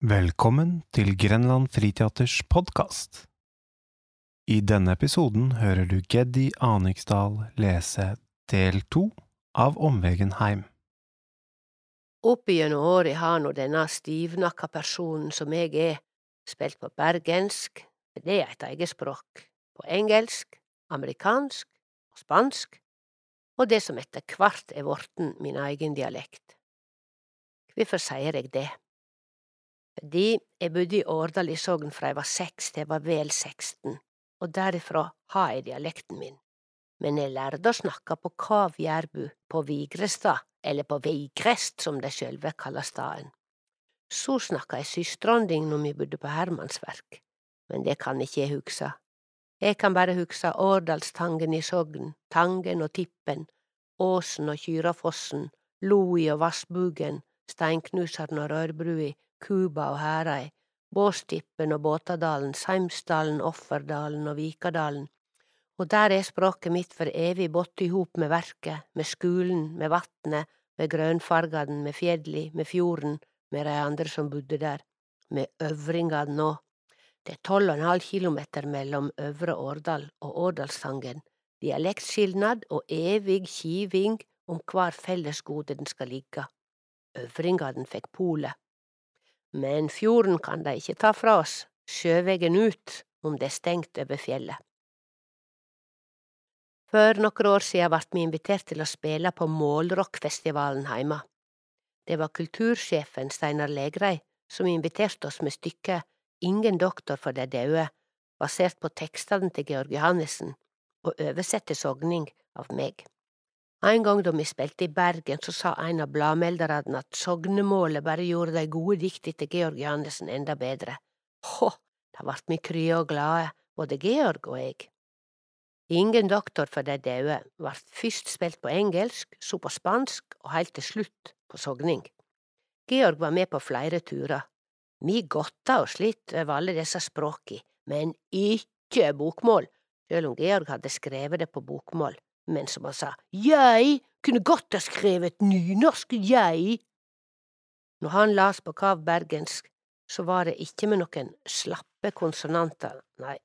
Velkommen til Grenland Friteaters podkast. I denne episoden hører du Geddi Aniksdal lese del to av Omvegen heim. Opp gjennom året har nå denne stivnakka personen som jeg er, spilt på bergensk, det er et eget språk, på engelsk, amerikansk og spansk, og det som etter hvert er vorten min egen dialekt. Hvorfor sier jeg det? Fordi jeg bodde i Årdal i Sogn fra jeg var seks til jeg var vel 16, og derifra har jeg dialekten min. Men jeg lærte å snakke på Kavjærbu på Vigrestad, eller på Vigrest som de sjølve kaller staden. Så snakka jeg systranding når vi bodde på Hermansverk, men det kan ikke jeg hugsa. Jeg kan bare hugsa Årdalstangen i Sogn, Tangen og Tippen, Åsen og Kyrafossen, Loi og Vassbugen, Steinknusaren og Rørbrua, Kuba og Herøy, Båstippen og Båtadalen, Seimsdalen, Offerdalen og Vikadalen, og der er språket mitt for evig bått i hop med verket, med skulen, med vatnet, med grønfargaden, med fjelli, med fjorden, med dei andre som bodde der, med øvringane nå. Det er tolv og en halv kilometer mellom Øvre Årdal og Årdalstangen, dialektskilnad og evig kiving om kvar fellesgode den skal ligge. Øvringane fikk polet. Men fjorden kan de ikke ta fra oss, sjøvegen ut, om det er stengt over fjellet. For noen år siden ble vi invitert til å spille på Målrockfestivalen heime. Det var kultursjefen Steinar Legrei som inviterte oss med stykket Ingen doktor for de døde, basert på tekstene til Georg Johannessen og oversett til sogning av meg. En gang da vi spilte i Bergen, så sa en av bladmelderne at sognemålet bare gjorde de gode dikta til Georg Johannessen enda bedre. Hå, da vart vi krye og glade, både Georg og jeg. Ingen doktor for de døde vart først spilt på engelsk, så på spansk og heilt til slutt på sogning. Georg var med på flere turer. Vi godta oss litt over alle disse språka, men ikke bokmål, sjøl om Georg hadde skrevet det på bokmål men som han sa, jeg kunne godt ha skrevet nynorsk, jeg. Når han las på kav bergensk, så var det ikke med noen slappe konsonanter, nei.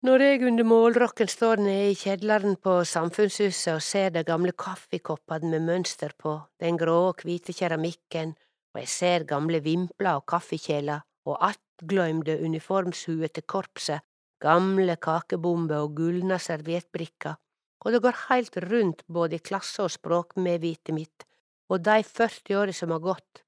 Når jeg under målrokken står nede i kjelleren på samfunnshuset og ser de gamle kaffekoppene med mønster på, den grå og hvite keramikken, og jeg ser gamle vimpler og kaffekjeler og attgløymde uniformshuer til korpset, gamle kakebomber og gulna serviettbrikker, og det går heilt rundt både i klasse og språkmedvitet mitt, og dei 40 åra som har gått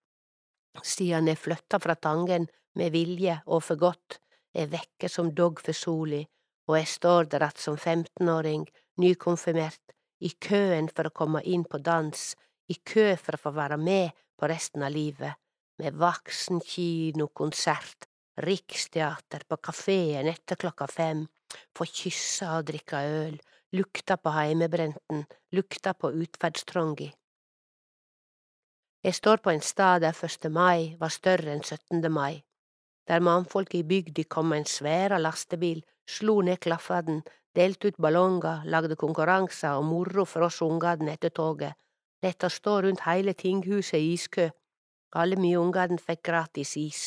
siden jeg flytta fra Tangen med vilje og for godt, er vekke som dogg for soli, og jeg står der att som 15-åring, nykonfirmert, i køen for å komme inn på dans, i kø for å få være med på resten av livet, med voksenkino, konsert, Riksteater, på kafeen etter klokka fem, få kysse og drikke øl, lukta på heimebrenten, lukta på utferdstrongi. Jeg står på en stad der 1. mai var større enn 17. mai, der mannfolk i bygda kom med en svære lastebil, slo ned klaffene, delte ut ballonger, lagde konkurranser og moro for oss ungene etter toget, lette oss stå rundt hele tinghuset i iskø, alle vi ungene fikk gratis is,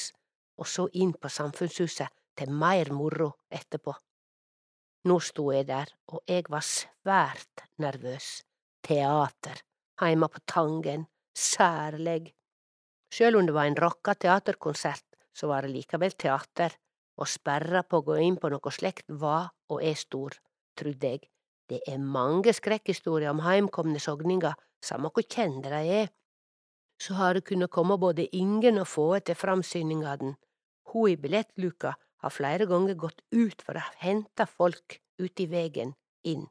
og så inn på samfunnshuset til mer moro etterpå. Nå sto jeg der, og jeg var svært nervøs. Teater, heime på Tangen, særleg. Sjøl om det var en rocka teaterkonsert, så var det likevel teater, og sperra på å gå inn på noe slekt var og er stor, trudde jeg. Det er mange skrekkhistorier om heimkomne sogninger, samme hvor kjente de er. Så har det kunnet komme både ingen og få etter framsyningene. Hun i billettluka har flere ganger gått ut for å hente folk ut i vegen inn.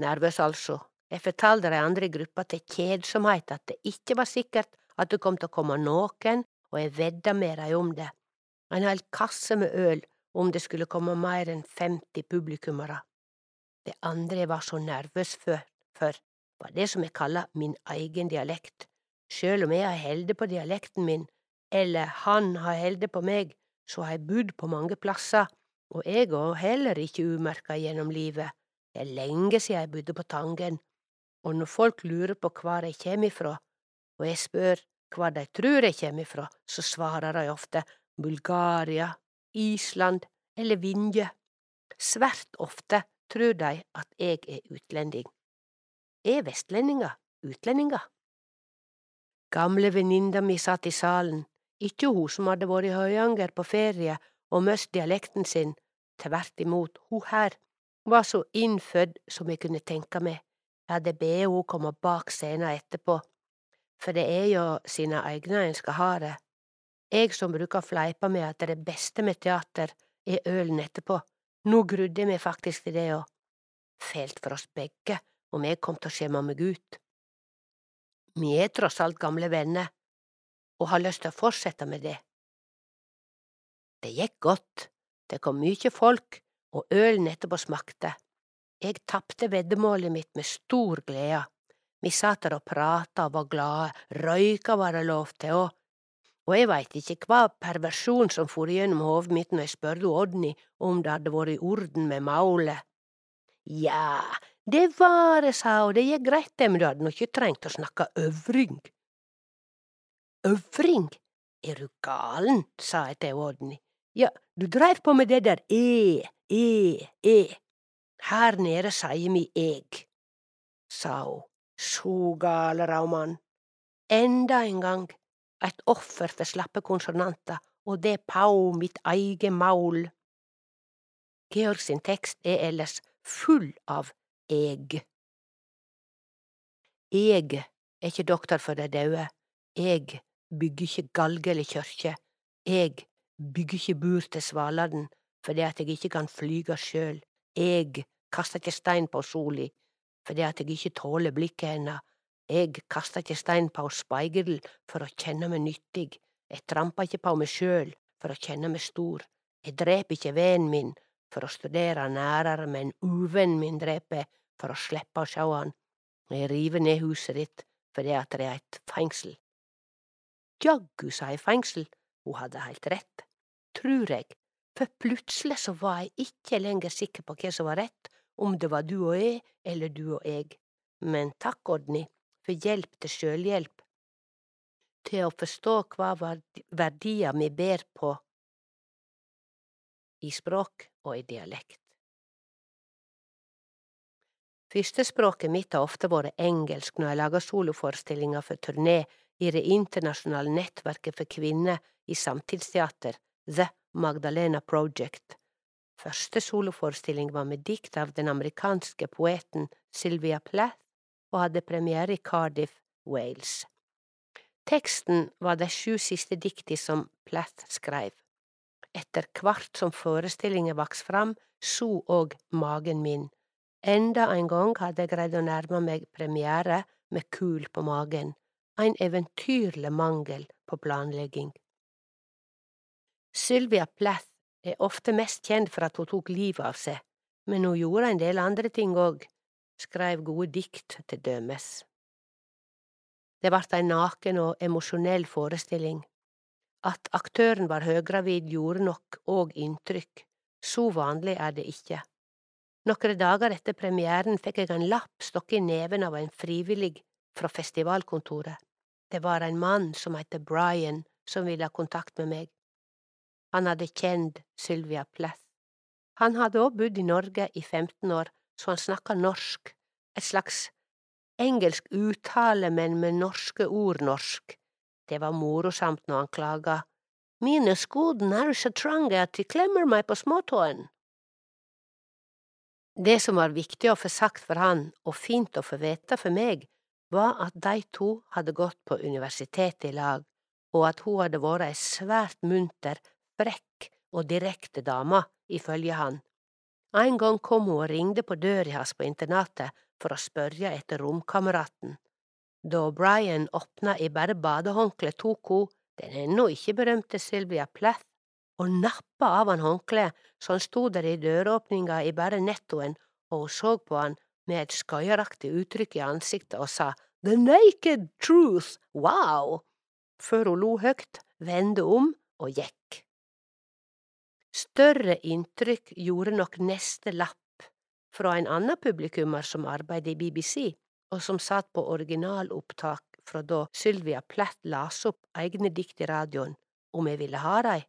Nervøs altså, jeg fortalte de andre i gruppa til kjedsomhet at det ikke var sikkert at det kom til å komme noen, og jeg vedda med dem om det. En hel kasse med øl om det skulle komme mer enn 50 publikummere. Det andre jeg var så nervøs for, for var det som jeg kaller min egen dialekt. Sjøl om jeg har holdt på dialekten min, eller han har holdt på meg, så har jeg bodd på mange plasser, og jeg går heller ikke umerka gjennom livet. Det er lenge siden jeg bodde på Tangen, og når folk lurer på hvor jeg kommer ifra, og jeg spør hva de tror jeg kommer ifra, så svarer de ofte Bulgaria, Island eller Vinje. Svært ofte tror de at jeg er utlending. Er vestlendinga utlendinger? Gamle venninna mi satt i salen, ikke hun som hadde vært i Høyanger på ferie og mist dialekten sin, tvert imot, hun her var så innfødd som jeg kunne tenke meg, jeg hadde bedt henne komme bak scenen etterpå, for det er jo sine egne en skal ha det. Jeg som bruker å fleipe med at det beste med teater er ølen etterpå, nå grudde jeg meg faktisk til det òg. Fælt for oss begge om jeg kom til å skjemme meg ut. Vi er tross alt gamle venner, og har lyst til å fortsette med det. Det gikk godt, det kom mye folk, og ølen etterpå smakte. Jeg tapte veddemålet mitt med stor glede. Vi satt der og prata og var glade, røyka var det lov til òg, og jeg veit ikke hva perversjon som for gjennom hodet mitt når jeg spurte Odny om det hadde vært i orden med målet. Ja, det var det, sa hun, det gikk greit det, men du hadde nå ikke trengt å snakke øvring. Øvring? Er du galen, sa jeg til Odny. Ja, du dreiv på med det der e, e, e. Her nede sier vi eg, sa hun. Så gale, Raumann. Enda en gang et offer for slappe konsonanter, og det pau mitt eige maul. Georg sin tekst er ellers full av eg. Eg er ikke doktor for de døde, eg bygger ikke galge eller kjørke, eg bygger ikke bur til svalene fordi at jeg ikke kan flyge sjøl, eg kaster ikke stein på sola, fordi at jeg ikke tåler blikket hennes, Jeg kaster ikke stein på speigel for å kjenne meg nyttig, jeg tramper ikke på meg sjøl for å kjenne meg stor, jeg dreper ikke vennen min for å studere nærere, men uvennen min dreper for å slippe å sjå han, jeg river ned huset ditt fordi at det er et fengsel. Jaggu, sa jeg fengsel, hun hadde helt rett, trur jeg, for plutselig så var jeg ikke lenger sikker på hva som var rett, om det var du og jeg eller du og jeg. Men takk, Odny, for hjelp til sjølhjelp, til å forstå hva verdier vi ber på i språk og i dialekt. Førstespråket mitt har ofte vært engelsk når jeg lager soloforestillinger for turné i det internasjonale nettverket for kvinner i samtidsteater, The Magdalena Project. Første soloforestilling var med dikt av den amerikanske poeten Sylvia Plath og hadde premiere i Cardiff, Wales. Teksten var de sju siste dikti som Plath skreiv. Etter hvert som forestillingen vaks fram, så òg magen min. Enda en gang hadde jeg greid å nærme meg premiere med kul på magen, en eventyrlig mangel på planlegging. Sylvia Plath er ofte mest kjent for at hun tok livet av seg, men hun gjorde en del andre ting òg, skreiv gode dikt til dømes. Det vart ei naken og emosjonell forestilling. At aktøren var høygravid gjorde nok òg inntrykk, så vanlig er det ikke. Nokre dager etter premieren fikk jeg en lapp stokket i neven av en frivillig fra festivalkontoret. Det var en mann som het Brian, som ville ha kontakt med meg. Han hadde kjent Sylvia Plath. Han hadde òg bodd i Norge i 15 år, så han snakka norsk, et slags engelsk uttale, men med norske ord norsk. Det var morosamt når han klaga. Mine skoden er så trange at de klemmer meg på småtåen. Det som var viktig å få sagt for han, og fint å få vite for meg, var at de to hadde gått på universitetet i lag, og at hun hadde vært ei svært munter, frekk og direkte dame, ifølge han. En gang kom hun og ringde på døra hans på internatet for å spørre etter romkameraten. Da Brian åpna i bare badehåndkle, tok hun, den ennå ikke berømte Sylvia Plath, og nappa av han håndkleet så han sto der i døråpninga i bare nettoen, og hun så på han med et skøyeraktig uttrykk i ansiktet og sa The naked truth, wow! Før hun lo høyt, vendte om og gikk. Større inntrykk gjorde nok neste lapp fra en annen publikummer som arbeidet i BBC, og som satt på originalopptak fra da Sylvia Platt las opp egne dikt i radioen, om jeg ville ha dei?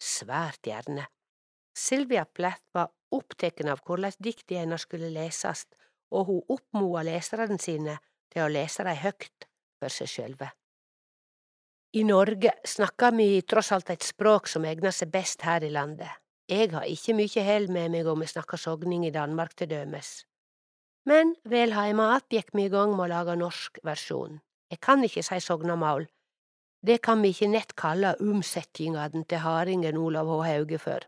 Svært gjerne. Sylvia Platt var opptatt av hvordan diktet hennes skulle lesast, og hun oppmoda leserne sine til å lese dem høgt for seg sjølve. I Norge snakker vi tross alt et språk som egner seg best her i landet. Jeg har ikke mye hell med meg om vi snakker sogning i Danmark til dømes. Men vel heime att gikk vi i gang med å lage norsk versjon. Jeg kan ikke si sognamål. Det kan vi ikke nett kalle omsetjingene til hardingen Olav H. Hauge for.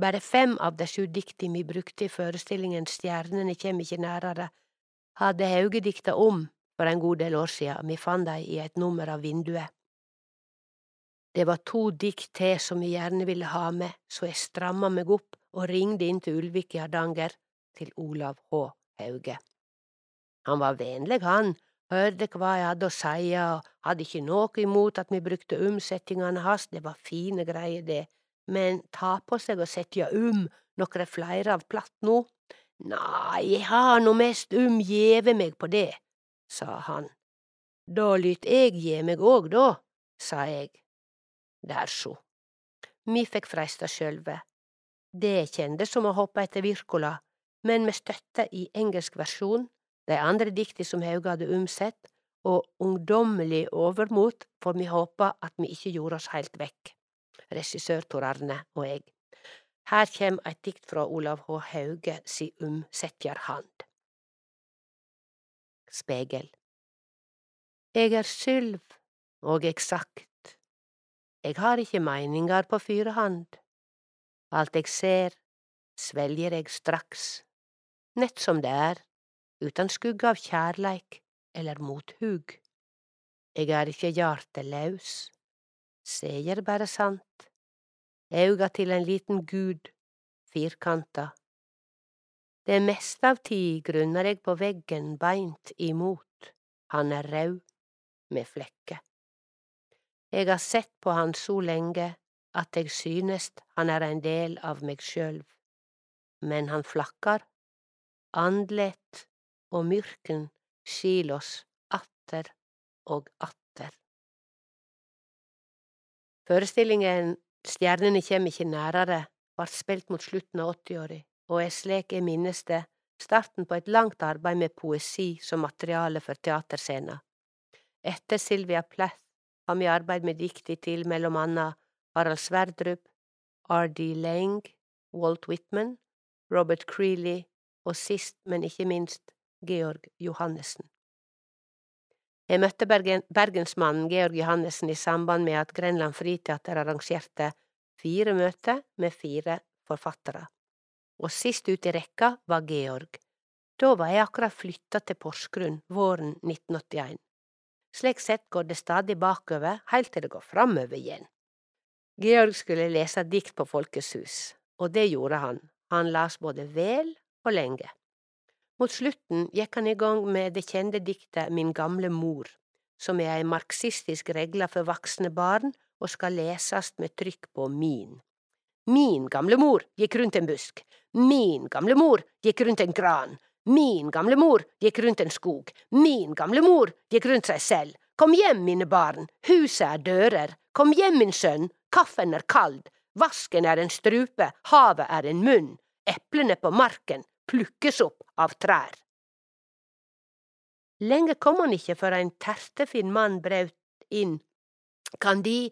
Bare fem av de sju dikta vi brukte i forestillingen Stjernene kjem ikkje nærare, hadde Hauge dikta om for en god del år siden, vi fant dei i et nummer av Vinduet. Det var to dikt til som jeg gjerne ville ha med, så jeg stramma meg opp og ringde inn til Ulvik i Hardanger, til Olav H. Hauge. Han var vennlig, han, hørte hva jeg hadde å si, og hadde ikke noe imot at vi brukte omsettingene hans, det var fine greier, det, men ta på seg å setja um nokre flere av platt nå? Nei, jeg har nå mest um gjeve meg på det, sa han. Da lyt eg gje meg òg, da, sa eg. Der så. Mi fikk freista sjølve. Det kjendes som å hoppe etter Virkola, men med støtte i engelsk versjon, de andre dikta som Hauge hadde omsett, og ungdommelig overmot, for vi håpe at vi ikke gjorde oss heilt vekk, regissør Tor Arne og eg. Her kjem eit dikt fra Olav H. Hauge si omsetjarhand. Spegel. Eg er sylv, og eg sagt. Eg har ikkje meiningar på fyrehand. Alt eg ser, svelger eg straks, nett som det er, utan skugge av kjærleik eller mothug. Eg er ikkje hjartelaus, seger bare sant, auga til ein liten gud, firkanta. Det meste av tid grunner eg på veggen beint imot, han er raud, med flekker. Eg har sett på han så lenge at eg synest han er ein del av meg sjølv, men han flakkar, andlet og myrken skil oss atter og atter. Førestillingen Stjernene kjem ikkje nærare vart spilt mot slutten av åttiåra, og er slik jeg minnes det, starten på et langt arbeid med poesi som materiale for teaterscena. Etter Sylvia Plath har vi arbeid med dikti til mellom anna Harald Sverdrup, R.D. Lang, Walt Whitman, Robert Creeley og sist, men ikke minst, Georg Johannessen. Jeg møtte Bergen, bergensmannen Georg Johannessen i samband med at Grenland Friteater arrangerte fire møter med fire forfattere, og sist ut i rekka var Georg. Da var jeg akkurat flytta til Porsgrunn våren 1981. Slik sett går det stadig bakover, heilt til det går framover igjen. Georg skulle lese dikt på Folkets hus, og det gjorde han. Han las både vel og lenge. Mot slutten gikk han i gang med det kjente diktet Min gamle mor, som er ei marxistisk regle for voksne barn og skal lesast med trykk på min. Min gamle mor gikk rundt en busk, min gamle mor gikk rundt en gran, min gamle mor gikk rundt en skog, min gamle mor gikk rundt seg selv. Kom hjem, mine barn, huset er dører, kom hjem, min sønn, kaffen er kald, vasken er en strupe, havet er en munn, eplene på marken, plukkes opp av trær. Lenge kom han ikke før en tertefin mann braut inn. Kan De,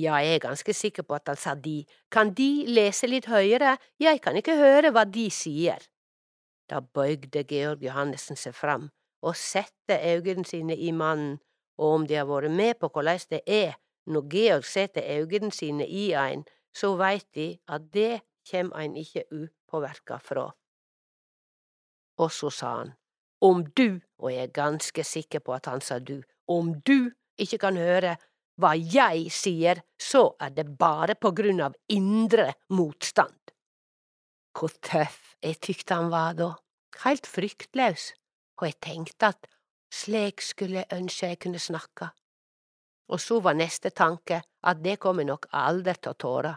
ja, jeg er ganske sikker på at han sa De, kan De lese litt høyere, jeg kan ikke høre hva De sier. Da bøygde Georg Johannessen seg fram og sette øynene sine i mannen, og om de har vært med på hvordan det er når Georg setter øynene sine i ein, så veit de at det kjem ein ikke upåverka fra. Og så sa han, om du, og jeg er ganske sikker på at han sa du, om du ikke kan høre hva jeg sier, så er det bare på grunn av indre motstand. Hvor tøff jeg tykte han var da, heilt fryktløs, og jeg tenkte at slik skulle jeg ønske jeg kunne snakke. Og så var neste tanke at det kom jeg nok aldri til å tåre.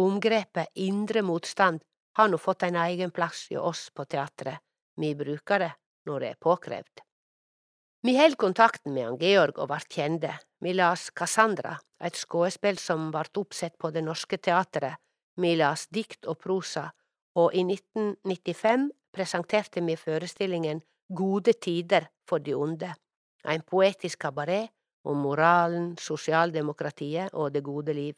Omgrepet indre motstand har nå fått en egen plass hjå oss på teatret, vi bruker det når det er påkrevd. Vi held kontakten med han Georg og vart kjende. Vi las Cassandra, et skuespill som vart oppsett på Det Norske Teatret. Vi las dikt og prosa, og i 1995 presenterte vi forestillingen Gode tider for de onde, en poetisk kabaret om moralen, sosialdemokratiet og det gode liv.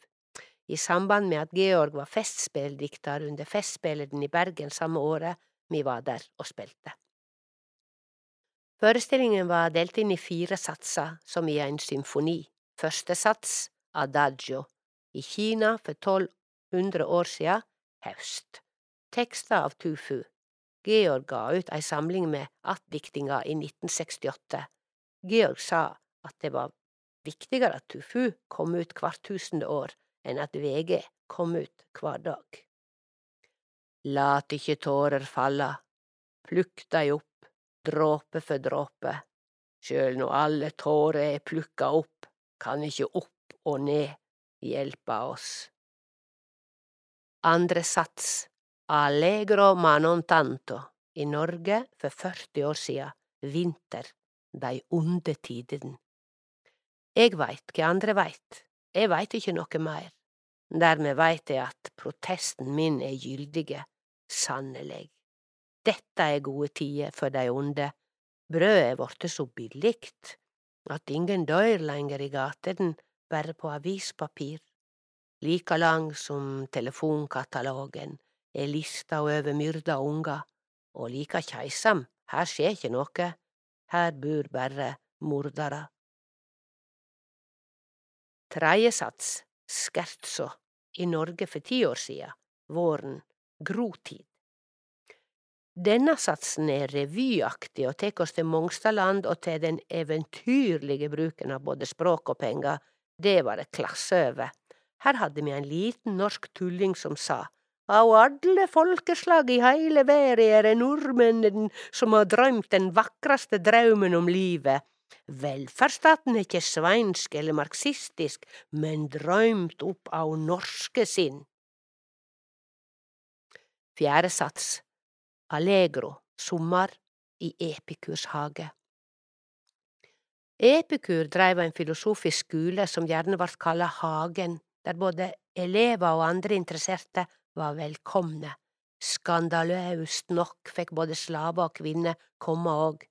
I samband med at Georg var festspelldikter under Festspillene i Bergen samme året vi var der og spilte. Forestillingen var delt inn i fire satser, som i en symfoni. Første sats, adagio, i Kina for 1200 år siden, haust. Tekster av Tufu. Georg ga ut ei samling med attdiktinga i 1968. Georg sa at det var viktigere at Tufu kom ut hvert tusende år enn at VG kom ut hver dag. Lat ikkje tårer falla, plukk dei opp, dråpe for dråpe. Sjøl når alle tårer er plukka opp, kan ikkje opp og ned hjelpa oss. Andre sats, allegro ma tanto, i Norge for 40 år sia, vinter, dei onde tidene. Eg veit kva andre veit, eg veit ikkje noe meir. Dermed veit eg at protesten min er gyldige, sanneleg. Dette er gode tider for dei onde. Brødet er vorte så billigt at ingen døyr lenger i gatene bare på avispapir. Like lang som telefonkatalogen er lista over myrda unger, og like keisam, her skjer ikkje noe, her bor berre mordarar. Tredje sats, Skertso, i Norge for ti år sia, våren, grotid. Denne satsen er revyaktig og tek oss til Mongstadland og til den eventyrlige bruken av både språk og penger. Det var det klasse over. Her hadde vi en liten norsk tulling som sa av alle folkeslag i heile verda er det nordmennene som har drømt den vakraste draumen om livet, Velferdsstaten er ikke sveinsk eller marxistisk, men drømt opp av norske sinn. Fjerde sats Allegro, sommer, i Epikurs hage. Epikur dreiv en filosofisk skole som gjerne vart kalla Hagen, der både elever og andre interesserte var velkomne. Skandaløst nok fikk både slaver og kvinner komme òg.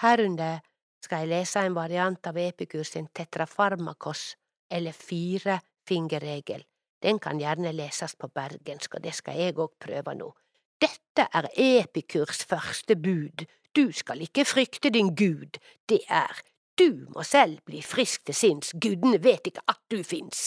Herunder skal jeg lese en variant av Epikurs sin tetrafarmakos, eller firefingerregel. Den kan gjerne leses på bergensk, og det skal jeg òg prøve nå. Dette er Epikurs første bud, du skal ikke frykte din gud, det er du må selv bli frisk til sinns, gudene vet ikke at du fins.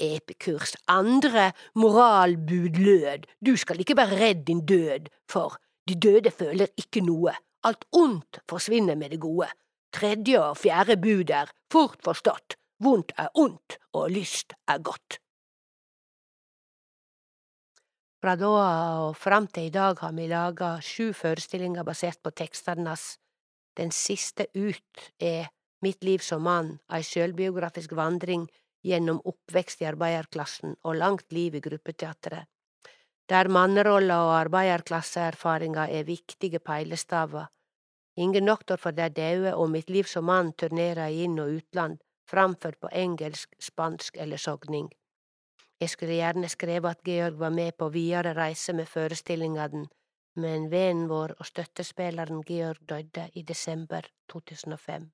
Epikurs andre moralbud lød, du skal ikke være redd din død, for de døde føler ikke noe, Alt ondt forsvinner med det gode. Tredje og fjerde bud er fort forstått. Vondt er ondt, og lyst er godt. Fra da og fram til i dag har vi laga sju forestillinger basert på tekstene hans. Den siste ut er Mitt liv som mann, ei sjølbiografisk vandring gjennom oppvekst i arbeiderklassen og langt liv i gruppeteatret der mannerolla og arbeiderklasseerfaringa er viktige peilestaver. Ingen doktor for de daue og Mitt liv som mann turnerer i inn- og utland, framført på engelsk, spansk eller sogning. Jeg skulle gjerne skrevet at Georg var med på videre reise med forestillingene, men vennen vår og støttespilleren Georg døde i desember 2005.